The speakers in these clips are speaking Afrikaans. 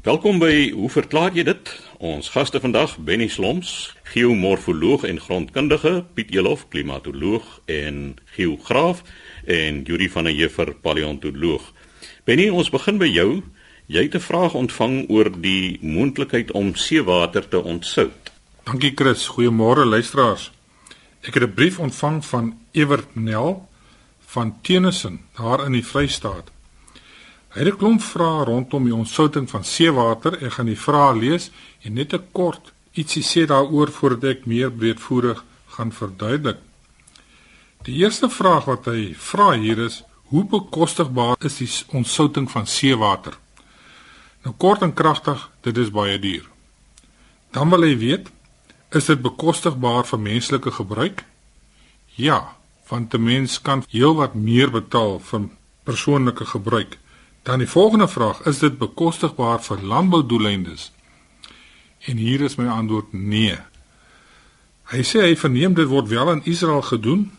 Welkom by Hoe verklaar jy dit? Ons gaste vandag Benny Sloms, geomorfoloog en grondkundige, Piet Elof, klimatoloog en geograaf en Yuri van der Heever, paleontoloog. Benny, ons begin by jou. Jy het 'n vraag ontvang oor die moontlikheid om seewater te ontsout. Dankie Chris, goeiemôre luisteraars. Ek het 'n brief ontvang van Ewert Nel van Tenison daar in die Vrystaat. Hy het 'n klomp vrae rondom die ontsouting van seewater. Ek gaan die vrae lees en net 'n kort ietsie sê daaroor voordat ek meer breedvoerig gaan verduidelik. Die eerste vraag wat hy vra hier is: Hoe bekostigbaar is die ontsouting van seewater? Nou kort en kragtig, dit is baie duur. Dan wil hy weet: Is dit bekostigbaar vir menslike gebruik? Ja, want 'n mens kan heelwat meer betaal vir persoonlike gebruik. Dan die volgende vraag, is dit bekostigbaar vir landboudoeleindes? En hier is my antwoord nee. Hy sê hy verneem dit word wel in Israel gedoen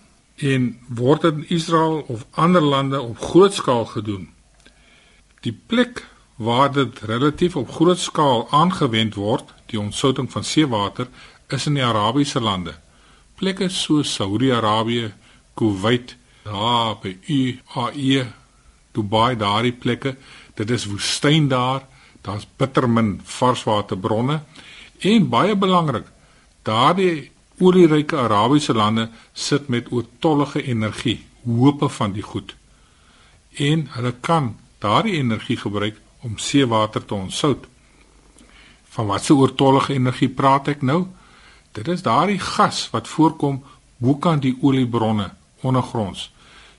en word dit in Israel of ander lande op groot skaal gedoen. Die plek waar dit relatief op groot skaal aangewend word, die ontsouting van seewater, is in die Arabiese lande. Plekke soos Saudi-Arabië, Kuwait, daar by UAE Dubai daardie plekke, dit is woestyn daar, daar's bitter min varswaterbronne en baie belangrik, daardie olieryke Arabiese lande sit met oortollige energie, hoope van die goed. En hulle kan daardie energie gebruik om seewater te ontsout. Van watter oortollige energie praat ek nou? Dit is daardie gas wat voorkom bo kan die oliebronne ondergronds.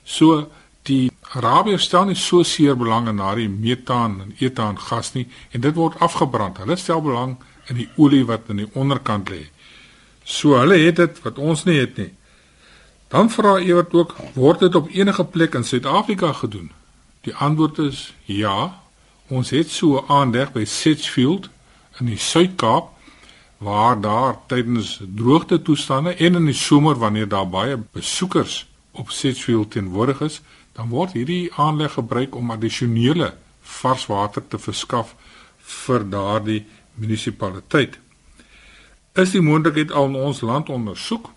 So die Arabiërs stel nie so seer belang in daardie metaan en etaan gas nie en dit word afgebrand. Hulle stel belang in die olie wat aan die onderkant lê. So hulle het dit wat ons nie het nie. Dan vra Ewart ook, word dit op enige plek in Suid-Afrika gedoen? Die antwoord is ja. Ons het so 'n aanleg by Sedgefield in die Suid-Kaap waar daar tydens droogte toestande en in die somer wanneer daar baie besoekers op Sedgefield teenwoordig is, dan word hierdie aanleg gebruik om addisionele vars water te verskaf vir daardie munisipaliteit. Is die moontlikheid al in ons land ondersoek?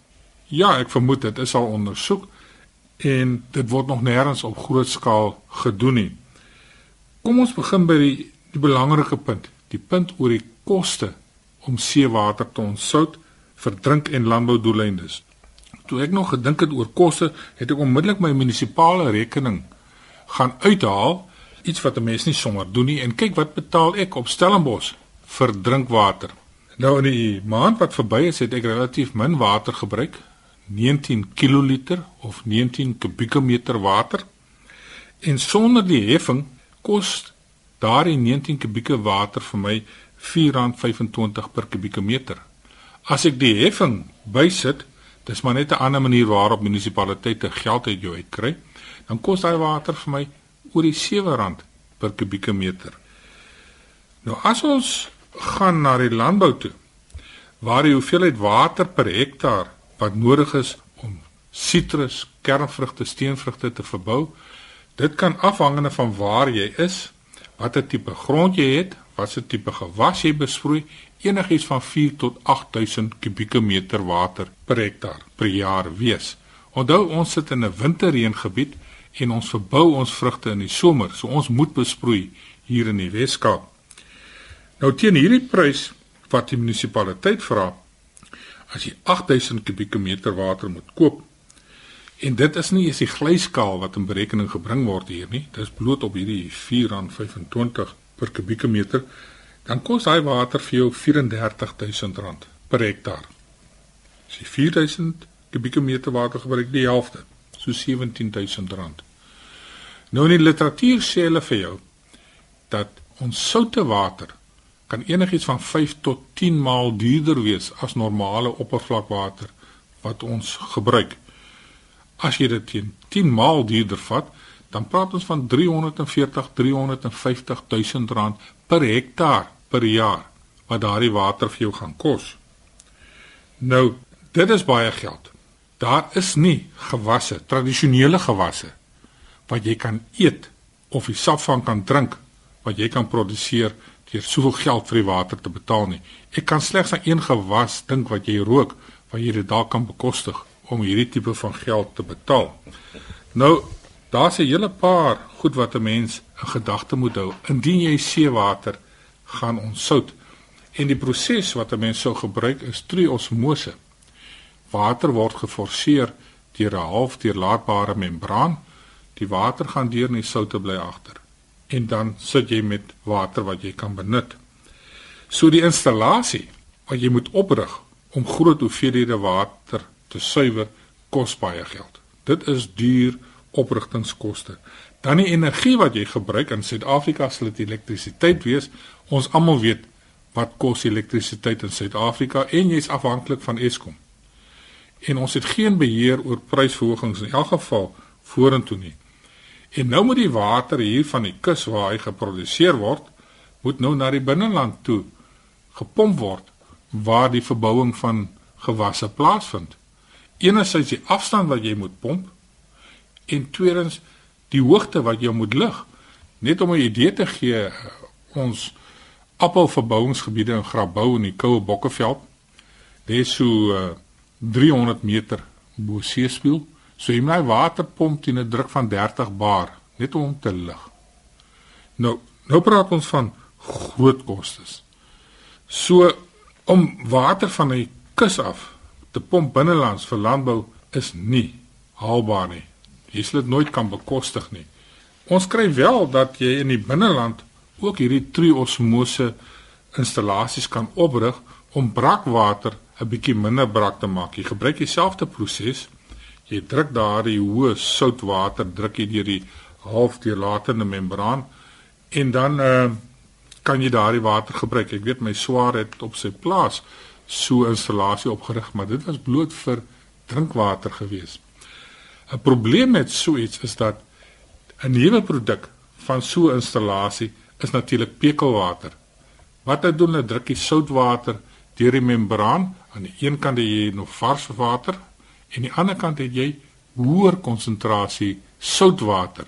Ja, ek vermoed dit is al ondersoek en dit word nog nêrens op groot skaal gedoen nie. Kom ons begin by die die belangrike punt, die punt oor die koste om seewater te ontsout vir drink- en landboudoeleindes toe ek nog gedink het oor kosse, het ek onmiddellik my munisipale rekening gaan uithaal, iets wat 'n mens nie sommer doen nie en kyk wat betaal ek op Stellenbosch vir drinkwater. Nou in die maand wat verby is, het ek relatief min water gebruik, 19 kiloliter of 19 kubieke meter water. En sonder die heffing kos daardie 19 kubieke water vir my R4.25 per kubieke meter. As ek die heffing bysit, Dis maar net 'n ander manier waarop munisipaliteite geld uit jou uitkry. Dan kos daai water vir my oor die R7 per kubieke meter. Nou as ons gaan na die landbou toe waar die hoeveelheid water per hektaar wat nodig is om sitrus, kernvrugte, steenvrugte te verbou, dit kan afhangende van waar jy is, watter tipe grond jy het, watse tipe gewas jy besproei enigiets van 4 tot 8000 kubieke meter water per hektaar per jaar wees. Onthou ons sit in 'n winterreëngebied en ons verbou ons vrugte in die somer, so ons moet besproei hier in die Weskaap. Nou teen hierdie prys wat die munisipaliteit vra, as jy 8000 kubieke meter water moet koop, en dit is nie eens die glyskaal wat in berekening gebring word hier nie, dit is bloot op hierdie R4.25 per kubieke meter, dan kos daai water vir jou R34000 per hektaar. As jy 4000 kubieke meter water gebruik, die helfte, so R17000. Nou in die literatuur sê hulle vir jou dat ons soute water kan enigiets van 5 tot 10 maal duurder wees as normale oppervlakwater wat ons gebruik. As jy dit teen 10 maal duurder vat, dan praat ons van 340 350 000 rand per hektaar per jaar wat daardie water vir jou gaan kos. Nou, dit is baie geld. Daar is nie gewasse, tradisionele gewasse wat jy kan eet of die sap van kan drink wat jy kan produseer deur soveel geld vir die water te betaal nie. Ek kan slegs aan een gewas dink wat jy rook, wat jy dit dalk kan bekostig om hierdie tipe van geld te betaal. Nou, daar's 'n hele paar goed wat 'n mens in gedagte moet hou indien jy seewater gaan ontsout. En die proses wat 'n mens sou gebruik is triosmose. Water word geforseer deur 'n halfdeurlaatbare membraan. Die water gaan deur en die soutte bly agter. En dan sit jy met water wat jy kan benut. So die installasie wat jy moet oprig om groot hoeveelhede water te suiwer kos baie geld. Dit is duur oprigtingskoste. Dan die energie wat jy gebruik in Suid-Afrika sal dit elektrisiteit wees. Ons almal weet wat kos elektrisiteit in Suid-Afrika en jy's afhanklik van Eskom. En ons het geen beheer oor prysverhogings in elk geval vorentoe nie. En nou moet die water hier van die kus waar hy geproduseer word, moet nou na die binneland toe gepomp word waar die verbouing van gewasse plaasvind. Enerzijds die afstand wat jy moet pomp en tweedens die hoogte wat jy moet lig. Net om 'n idee te gee, ons appelverbouingsgebiede in Grabouw in die Koue Bokkeveld, lê so uh, 300 meter bo seespieël. So jy moet water pomp teen 'n druk van 30 bar net om te lig. Nou, nou praat ons van groot kostes. So om water van die kus af te pomp binnelands vir landbou is nie haalbaar nie. Jy sal dit nooit kan bekostig nie. Ons kry wel dat jy in die binneland ook hierdie triosmose installasies kan oprig om brakwater 'n bietjie minder brak te maak. Jy gebruik dieselfde proses. Jy druk daardie hoë soutwater druk jy deur die halfdeurlatende membraan en dan uh, kan jy daardie water gebruik. Ek weet my swaar het op sy plaas so 'n installasie opgerig, maar dit was bloot vir drinkwater gewees. 'n Probleem met so iets is dat 'n nuwe produk van so 'n installasie is natuurlik pekelwater. Wat hy doen, hy druk die soutwater deur die membraan. Aan die een kant het jy nog vars water en aan die ander kant het jy hoër konsentrasie soutwater.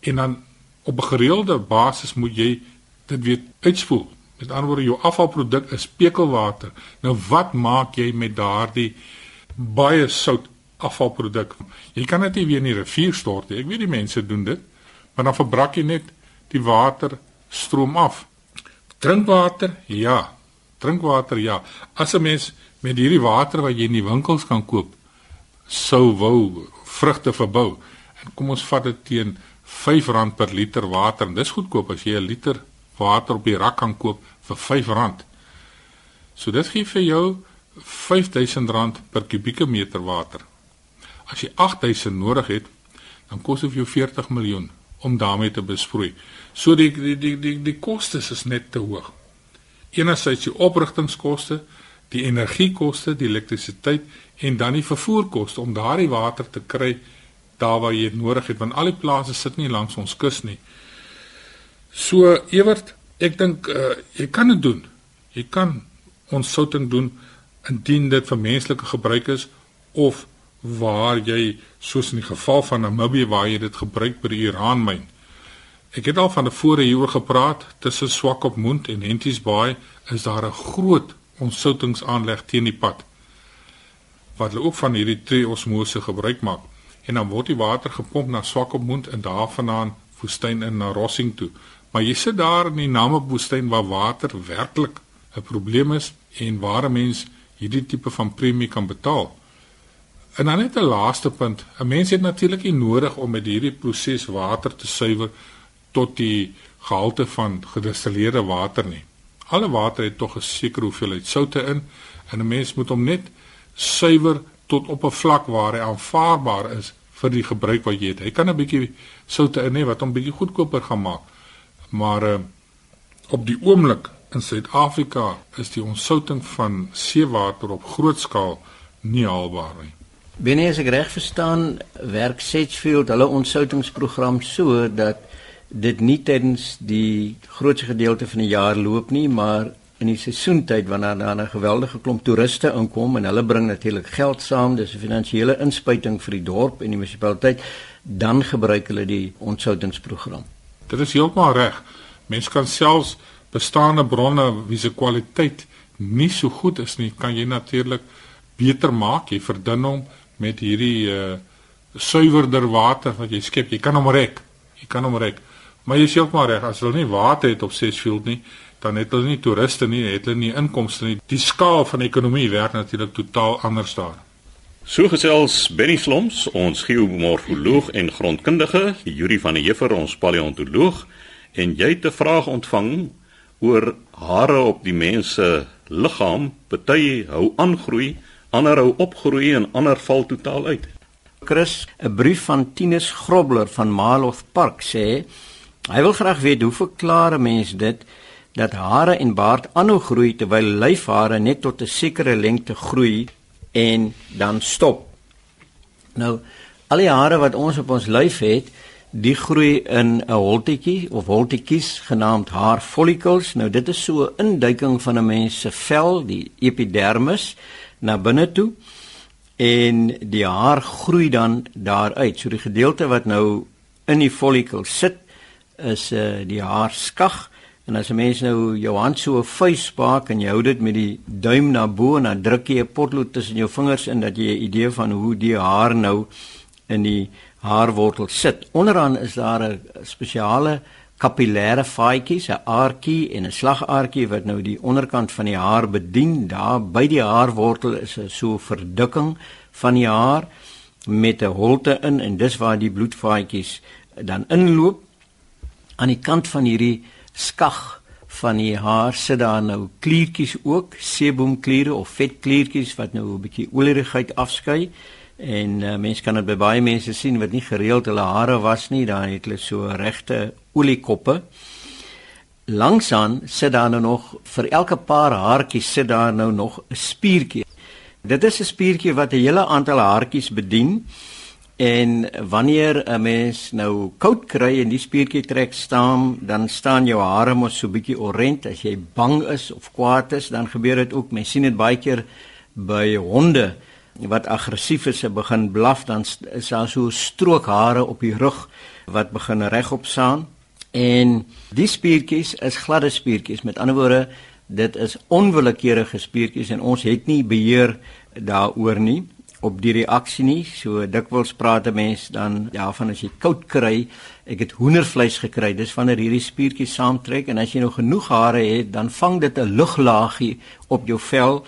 En dan op 'n gereelde basis moet jy dit weet uitspoel. Met ander woorde, jou afvalproduk is pekelwater. Nou wat maak jy met daardie baie sout afvalproduk? Jy kan dit nie weer in die rivier stort nie. Ek weet die mense doen dit, maar dan verbrak jy net die water stroom af. Drinkwater? Ja. Drinkwater ja. As 'n mens met hierdie water wat jy in die winkels kan koop, sou wou vrugte verbou. En kom ons vat dit teen R5 per liter water. Dis goedkoop as jy 'n liter water op die rak kan koop vir R5. So dit gee vir jou R5000 per kubieke meter water. As jy 8000 nodig het, dan kos dit jou 40 miljoen om daarmee te besproei. So die die die die die kostes is net te hoog. Enerzijds die oprigtingskoste, die energiekoste, die elektrisiteit en dan die vervoerkoste om daardie water te kry daar waar jy dit nodig het want al die plase sit nie langs ons kus nie. So Ewert, ek dink uh, jy kan dit doen. Jy kan ons souting doen indien dit vir menslike gebruik is of waar jy soos in die geval van Namibië waar jy dit gebruik by die uraanmyn. Ek het al van tevore hieroor gepraat tussen Swakopmund en Henties Bay is daar 'n groot ontsoutingsaanleg teen die pad wat hulle ook van hierdie triosmose gebruik maak en dan word die water gepomp na Swakopmund en daarvandaan woestyn in na Rossing toe. Maar jy sit daar in die Namib woestyn waar water werklik 'n probleem is en waar 'n mens hierdie tipe van premie kan betaal. En dan net 'n laaste punt. 'n Mens het natuurlik nie nodig om met hierdie proses water te suiwer tot die gehalte van gedistilleerde water nie. Alle water het tog 'n sekere hoeveelheid soutte in en 'n mens moet hom net suiwer tot op 'n vlak waar hy aanvaarbaar is vir die gebruik wat jy het. Hy kan 'n bietjie soutte in hê wat hom bietjie goedkoper gaan maak. Maar uh, op die oomblik in Suid-Afrika is die ontsouting van seewater op groot skaal nie haalbaar nie. Binne as ek reg verstaan, werk Sedgefield hulle ontsoutingsprogram so dat dit nie tydens die grootste gedeelte van die jaar loop nie, maar in die seisoentyd wanneer daar 'n geweldige klomp toeriste inkom en hulle bring natuurlik geld saam, dis 'n finansiële inspuiting vir die dorp en die munisipaliteit, dan gebruik hulle die ontsoutingsprogram. Dit is heeltemal reg. Mense kan selfs bestaande bronne wie se kwaliteit nie so goed is nie, kan jy natuurlik beter maak. Jy verdun hom met hierdie uh suiwerder water wat jy skep. Jy kan hom rek. Jy kan hom rek. Maar jy sê ook maar reg, as hulle nie water het op Sesfield nie, dan het hulle nie toeriste nie, het hulle nie inkomste nie. Die skaal van die ekonomie werk natuurlik totaal anders daar. So gesels Benny Sloms, ons geomorfoloog en grondkundige, Yuri van der Heever, ons paleontoloog, en jy het 'n vraag ontvang oor hare op die mense liggaam. Party hou aangroei, ander hou opgroei en ander val totaal uit. Chris, 'n brief van Tinus Grobler van Maloth Park sê hy wil graag weet hoe verklaar 'n mens dit dat hare en baard aanhou groei terwyl lyfhare net tot 'n sekere lengte groei en dan stop. Nou al die hare wat ons op ons lyf het, die groei in 'n holtetjie of holtetjies genaamd haarfollikels. Nou dit is so 'n induiking van 'n mens se vel, die epidermis na binne toe en die haar groei dan daaruit. So die gedeelte wat nou in die follikel sit is uh, die haarskag En as 'n mens nou jou hand so 'n vuis maak en jy hou dit met die duim na bo en dan druk jy 'n potlood tussen jou vingers in dat jy 'n idee van hoe die haar nou in die haarwortel sit. Onderaan is daar 'n spesiale kapillêre vaatjies, 'n aardjie en 'n slagaardjie wat nou die onderkant van die haar bedien. Daar by die haarwortel is 'n so verdikking van die haar met 'n holte in en dis waar die bloedvaatjies dan inloop. Aan die kant van hierdie skag van die haar sit daar nou kliertjies ook, sebumkliere of vetkliertjies wat nou 'n bietjie olierigheid afskei. En uh, mense kan dit by baie mense sien wat nie gereeld hulle hare was nie, dan het hulle so regte oliekoppe. Langsaan sit daar nou nog vir elke paar haartjies sit daar nou nog 'n spiertjie. Dit is 'n spiertjie wat 'n hele aantal haartjies bedien. En wanneer 'n mens nou koud kry en die spiertjie trek staan, dan staan jou hare mos so bietjie orent as jy bang is of kwaad is, dan gebeur dit ook. Mens sien dit baie keer by honde wat aggressief is en begin blaf, dan is daar so strook hare op die rug wat begin regop staan. En die spiertjies is gladde spiertjies. Met ander woorde, dit is onwillekeurige spiertjies en ons het nie beheer daaroor nie op die reaksie nie. So dikwels praat 'n mens dan ja van as jy koud kry, ek het hoendervleis gekry. Dis wanneer hierdie spiertjies saamtrek en as jy nog genoeg hare het, dan vang dit 'n luglaagie op jou vel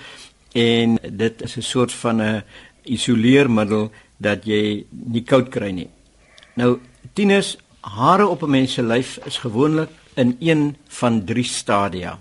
en dit is 'n soort van 'n isoleermiddel dat jy nie koud kry nie. Nou tieners, hare op 'n mens se lyf is gewoonlik in een van drie stadia.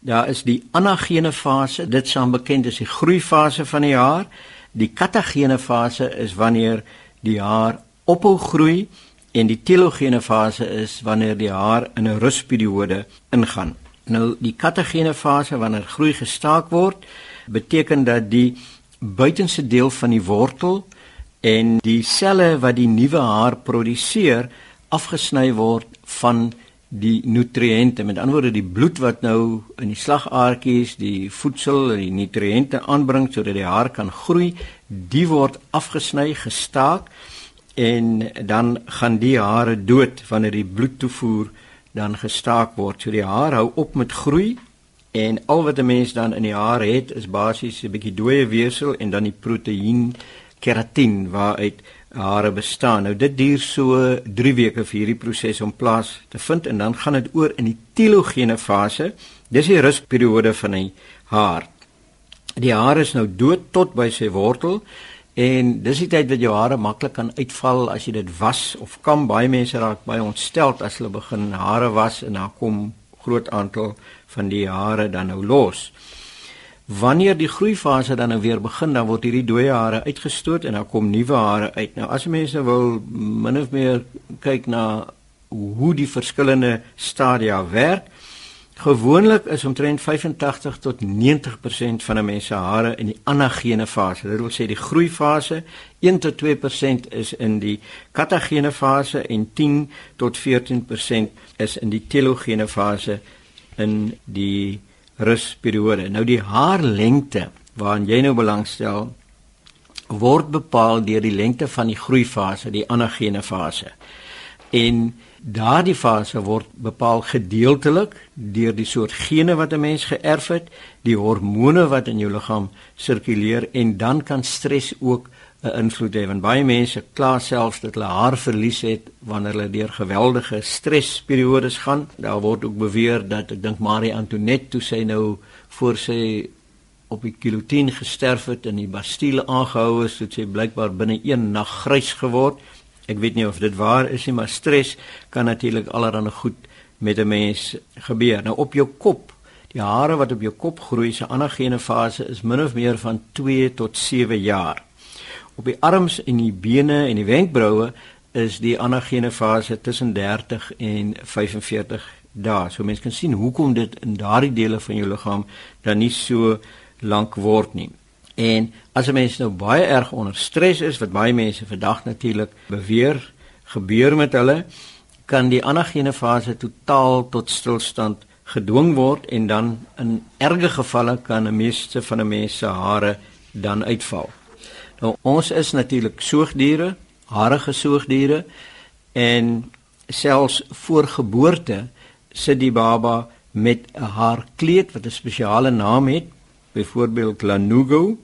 Daar is die anagene fase, dit staan bekend as die groeifase van die haar. Die katagene fase is wanneer die haar ophou groei en die telogene fase is wanneer die haar in 'n rusperiode ingaan. Nou die katagene fase wanneer groei gestaak word, beteken dat die buitenste deel van die wortel en die selle wat die nuwe haar produseer afgesny word van die nutriënte. Met ander woorde die bloed wat nou in die slagaardjies die voedsel en die nutriënte aanbring sodat die haar kan groei die word afgesny gestaak en dan gaan die hare dood wanneer die bloedtoevoer dan gestaak word so die haar hou op met groei en al wat 'n mens dan in die haar het is basies 'n bietjie dooie weefsel en dan die proteïen keratin waaruit hare bestaan. Nou dit duur so 3 weke vir hierdie proses om plaas te vind en dan gaan dit oor in die telogene fase. Dis die rusperiode van die haar. Die haar is nou dood tot by sy wortel en dis die tyd wat jou hare maklik kan uitval as jy dit was of kam. Baie mense raak baie ontsteld as hulle begin hare was en dan kom groot aantal van die hare dan nou los. Wanneer die groeifase dan nou weer begin, dan word hierdie dooie hare uitgestoot en dan kom nuwe hare uit. Nou as mense wil min of meer kyk na hoe die verskillende stadia werk, gewoonlik is omtrent 85 tot 90% van 'n mens se hare in die anagene fase. Dit wil sê die groeifase, 1 tot 2% is in die katagene fase en 10 tot 14% is in die telogene fase in die rusperiode. Nou die haarlengte waaraan jy nou belangstel word bepaal deur die lengte van die groeifase, die anagene fase. En Daardie fase word bepaal gedeeltelik deur die soort gene wat 'n mens geërf het, die hormone wat in jou liggaam sirkuleer en dan kan stres ook 'n invloed hê. Want baie mense kla selfs dat hulle haar verlies het wanneer hulle deur geweldige stresperiodes gaan. Daar word ook beweer dat ek dink Marie Antoinette toe sy nou voor sy op die guillotine gesterf het en die Bastille aangehou is, het sy blykbaar binne een nag grys geword. Ek weet nie of dit waar is nie, maar stres kan natuurlik allerlei goed met 'n mens gebeur. Nou op jou kop, die hare wat op jou kop groei, se anagene fase is min of meer van 2 tot 7 jaar. Op die arms en die bene en die wenkbroue is die anagene fase tussen 30 en 45 dae. So mense kan sien hoekom dit in daardie dele van jou liggaam dan nie so lank word nie. En as 'n mens nou baie erg onder stres is, wat baie mense vandag natuurlik beweer gebeur met hulle, kan die anagene fase totaal tot stilstand gedwing word en dan in erge gevalle kan 'n meeste van 'n mens se hare dan uitval. Nou ons is natuurlik soogdiere, harige soogdiere en selfs voor geboorte sit die baba met 'n haarkleed wat 'n spesiale naam het, byvoorbeeld lanugo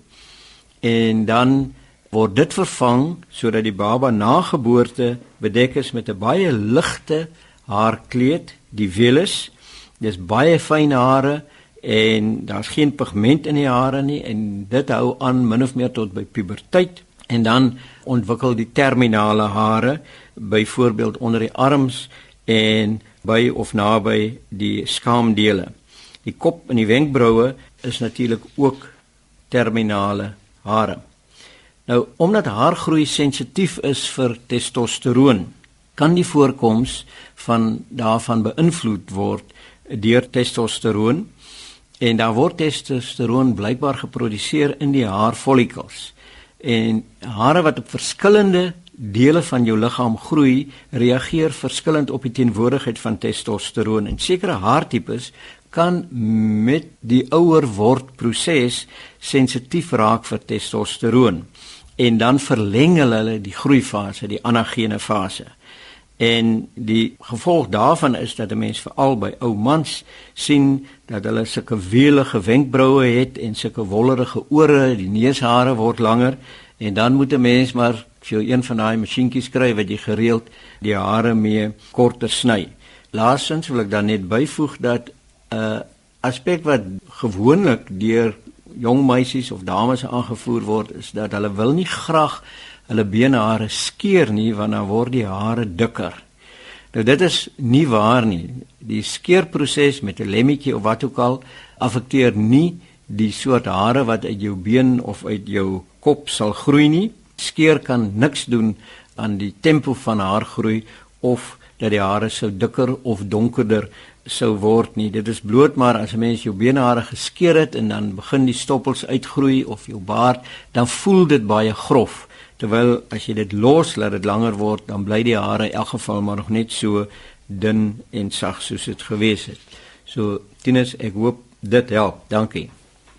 en dan word dit vervang sodat die baba na geboorte bedek is met 'n baie ligte haarkleed, die velus. Dis baie fyn hare en daar's geen pigment in die hare nie en dit hou aan min of meer tot by puberteit en dan ontwikkel die terminale hare byvoorbeeld onder die arms en by of naby die skaamdele. Die kop en die wenkbroue is natuurlik ook terminale hare. Nou, omdat haargroei sensitief is vir testosteroon, kan die voorkoms van daarvan beïnvloed word deur testosteroon en daar word testosteroon blykbaar geproduseer in die haarfollikels. En hare wat op verskillende dele van jou liggaam groei, reageer verskillend op die teenwoordigheid van testosteroon. En sekere haartipes kan met die ouer word proses sensitief raak vir testosteroon en dan verleng hulle die groeifase, die anagene fase. En die gevolg daarvan is dat 'n mens veral by ou mans sien dat hulle sulke weelige wenkbroue het en sulke wollerige ore, die neushare word langer en dan moet 'n mens maar vir een van daai masjienkies kry wat jy gereeld die hare mee korter sny. Laastens wil ek dan net byvoeg dat 'n uh, aspek wat gewoonlik deur jong meisies of dames aangevoer word is dat hulle wil nie graag hulle benehare skeer nie want dan word die hare dikker. Nou dit is nie waar nie. Die skeerproses met 'n lemmetjie of wat ook al affekteer nie die soort hare wat uit jou been of uit jou kop sal groei nie. Skeer kan niks doen aan die tempo van haargroei of dat die hare sou dikker of donkerder sou word nie. Dit is bloot maar as 'n mens jou benehare geskeer het en dan begin die stoppels uitgroei of jou baard, dan voel dit baie grof. Terwyl as jy dit los laat dit langer word, dan bly die hare in elk geval maar nog net so dun en sag soos dit gewees het. So Tinus, ek hoop dit help. Dankie.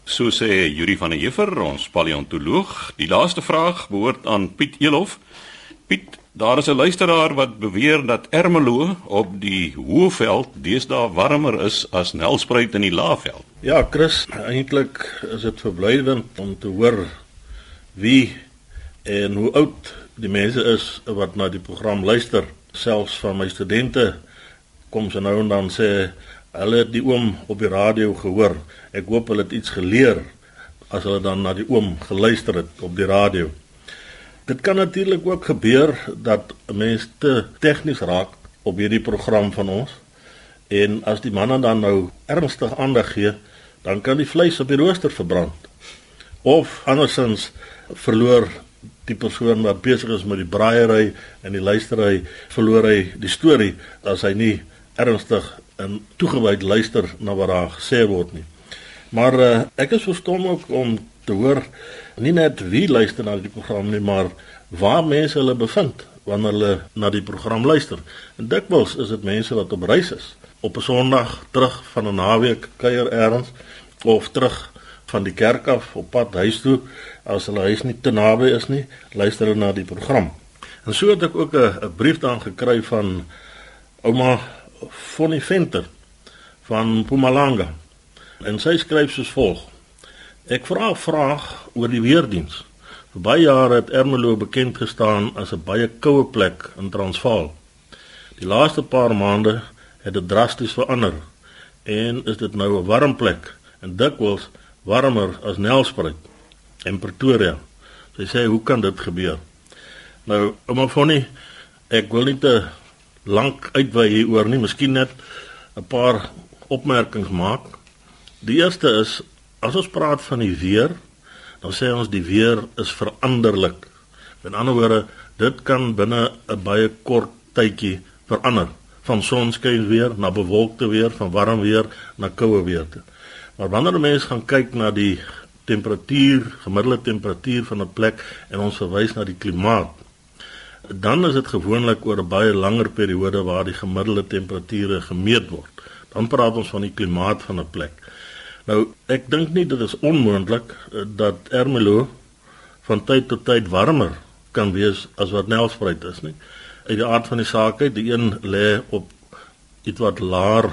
So sê Yuri van der Heever, ons paleontoloog. Die laaste vraag behoort aan Piet Elof. Piet, Daar is 'n luisteraar wat beweer dat Ermelo op die Hoëveld deesdae warmer is as Nelspruit in die Laagveld. Ja, Chris, eintlik is dit verblydend om te hoor wie en hoe oud die mense is wat na die program luister. Selfs van my studente kom se nou en dan sê hulle het die oom op die radio gehoor. Ek hoop hulle het iets geleer as hulle dan na die oom geluister het op die radio. Dit kan natuurlik ook gebeur dat 'n mens te tegnies raak op hierdie program van ons. En as die manne dan nou ernstig aandag gee, dan kan die vleis op die rooster verbrand. Of andersins verloor die persoon wat besig is met die braaiery en die luistery, verloor hy die storie as hy nie ernstig en toegewyd luister na wat daar gesê word nie. Maar uh, ek is verstom ook om te hoor nie net wie luister na die program nie, maar waar mense hulle bevind wanneer hulle na die program luister. En dikwels is dit mense wat op reis is, op 'n Sondag terug van 'n naweek kuier elders of terug van die kerk af op pad huis toe as hulle huis nie te naby is nie, luister hulle na die program. En so het ek ook 'n brief daan gekry van ouma Fonnie Venter van Mpumalanga. En sy skryf soos volg: Ek vra 'n vraag oor die weerdiens. Vir baie jare het Ermelo bekend gestaan as 'n baie koue plek in Transvaal. Die laaste paar maande het dit drasties verander en is dit nou 'n warm plek en dikwels warmer as Nelspruit en Pretoria. Sy sê hoe kan dit gebeur? Nou, ouma Fonnie, ek wil nie te lank uitwy hieroor nie, miskien net 'n paar opmerkings maak. Die eerste is as ons praat van die weer, dan sê ons die weer is veranderlik. Met ander woorde, dit kan binne 'n baie kort tydjie verander van sonskyn weer na bewolkte weer, van warm weer na koue weer. Maar wanneer mense gaan kyk na die temperatuur, gemiddelde temperatuur van 'n plek en ons verwys na die klimaat, dan is dit gewoonlik oor 'n baie langer periode waar die gemiddelde temperature gemeet word. Dan praat ons van die klimaat van 'n plek. Nou, ek dink nie dit is onmoontlik eh, dat Ermelo van tyd tot tyd warmer kan wees as wat Nelspruit is nie. Uit die aard van die saak uit, die een lê op iets wat laer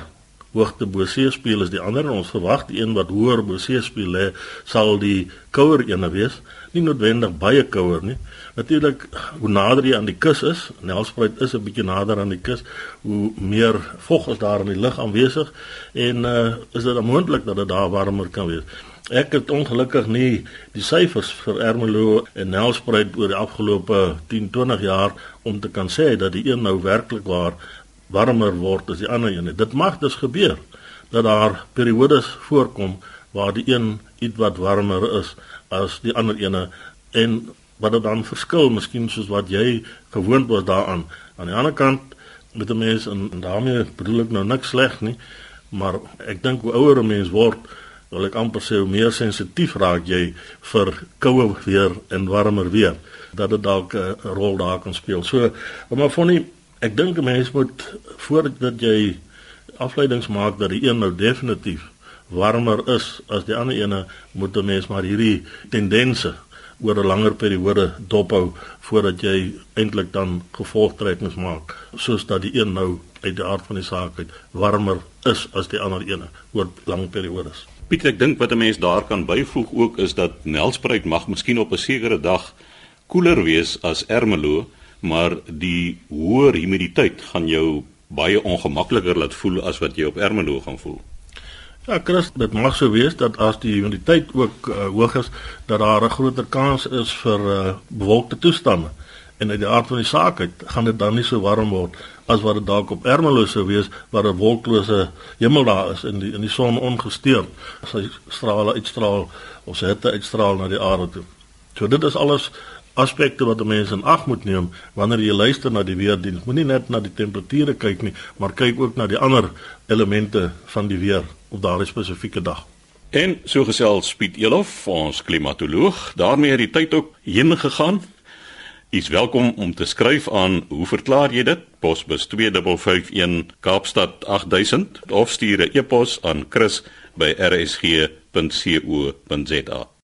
hoogte bo seespieël is die ander en ons verwag die een wat hoër bo seespieël lê sal die kouer ene wees nie noodwendig baie kouer nie natuurlik hoe nader jy aan die kus is Nelspruit is 'n bietjie nader aan die kus hoe meer vog is daar in die lug aanwesig en uh, is dit moontlik dat dit daar warmer kan wees Ek het ongelukkig nie die syfers vir Ermelo en Nelspruit oor die afgelope 10-20 jaar om te kan sê dat die een nou werklik waar warmer word as die ander een. Dit mag dus gebeur dat daar periodes voorkom waar die een iets wat warmer is as die ander ene en wat dit dan verskil, miskien soos wat jy gewoond was daaraan. Aan die ander kant met 'n mens en, en daarmee bedoel ek nou niks sleg nie, maar ek dink hoe ouer 'n mens word, wil ek amper sê hoe meer sensitief raak jy vir koue weer en warmer weer dat dit dalk 'n rol daar kan speel. So, maar van die Ek dink 'n mens moet voordat jy afleidings maak dat die een nou definitief warmer is as die ander ene, moet 'n mens maar hierdie tendense oor 'n langer periode dophou voordat jy eintlik dan gevolgtrekkings maak soos dat die een nou uit die aard van die saak uit warmer is as die ander ene oor lang periodes. Pieter, ek dink wat 'n mens daar kan byvoeg ook is dat Nelspruit mag miskien op 'n sekere dag koeler wees as Ermelo maar die hoër humiditeit gaan jou baie ongemakliker laat voel as wat jy op Ermelo gaan voel. Ja, Chris, dit mag so wees dat as die humiditeit ook uh, hoog is, dat daar 'n groter kans is vir uh, bewolkte toestande. En uit die aard van die saak uit, gaan dit dan nie so warm word as wat dit dalk op Ermelo sou wees waar 'n wolklose hemel daar is en die in die son ongesteurd sy strale uitstraal of sy hitte uitstraal na die aarde toe. So dit is alles aspekte wat mense in ag moet neem wanneer jy luister na die weerdiens. Moenie net na die temperature kyk nie, maar kyk ook na die ander elemente van die weer op daardie spesifieke dag. En so gesels Piet Elof, ons klimatoloog, daarmee het die tyd ook heen gegaan. Is welkom om te skryf aan hoe verklaar jy dit? Posbus 2551 Kaapstad 8000 of stuur 'n e-pos aan chris@rsg.co.za.